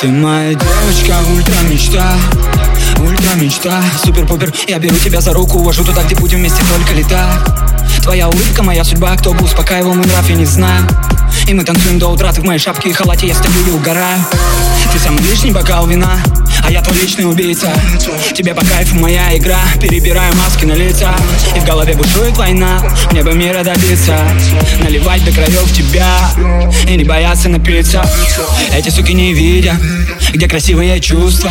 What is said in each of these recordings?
Ты моя девочка, ультра мечта Ультра мечта, супер-пупер. Я беру тебя за руку, увожу туда, где будем вместе только летать Твоя улыбка, моя судьба, кто бы успокаивал мой нрав, я не знаю. И мы танцуем до утра, ты в моей шапке и халате, я стою и угораю Ты самый лишний бокал вина, я твой личный убийца. Тебе по кайфу моя игра Перебираю маски на лица. И в голове бушует война Мне бы мира добиться. Наливать до краев тебя И не бояться напиться. Эти суки не видят Где красивые чувства.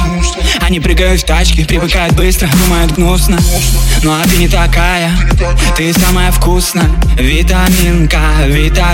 Они прыгают в тачки Привыкают быстро, думают гнусно. Ну а ты не такая Ты самая вкусная. Витаминка, вита,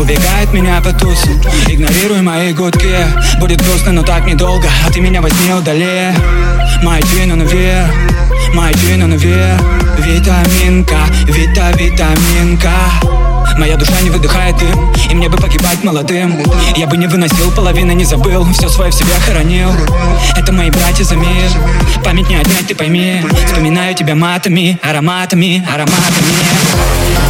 Убегает меня по тусу, игнорируй мои гудки. Будет грустно, но так недолго, а ты меня возьми удали. My twin on вверх, my twin on вверх Витаминка, вита, витаминка. Моя душа не выдыхает дым И мне бы погибать молодым. Я бы не выносил, половины не забыл. Все свое в себе хоронил. Это мои братья за мир. Память не отнять, ты пойми. Вспоминаю тебя матами, ароматами, ароматами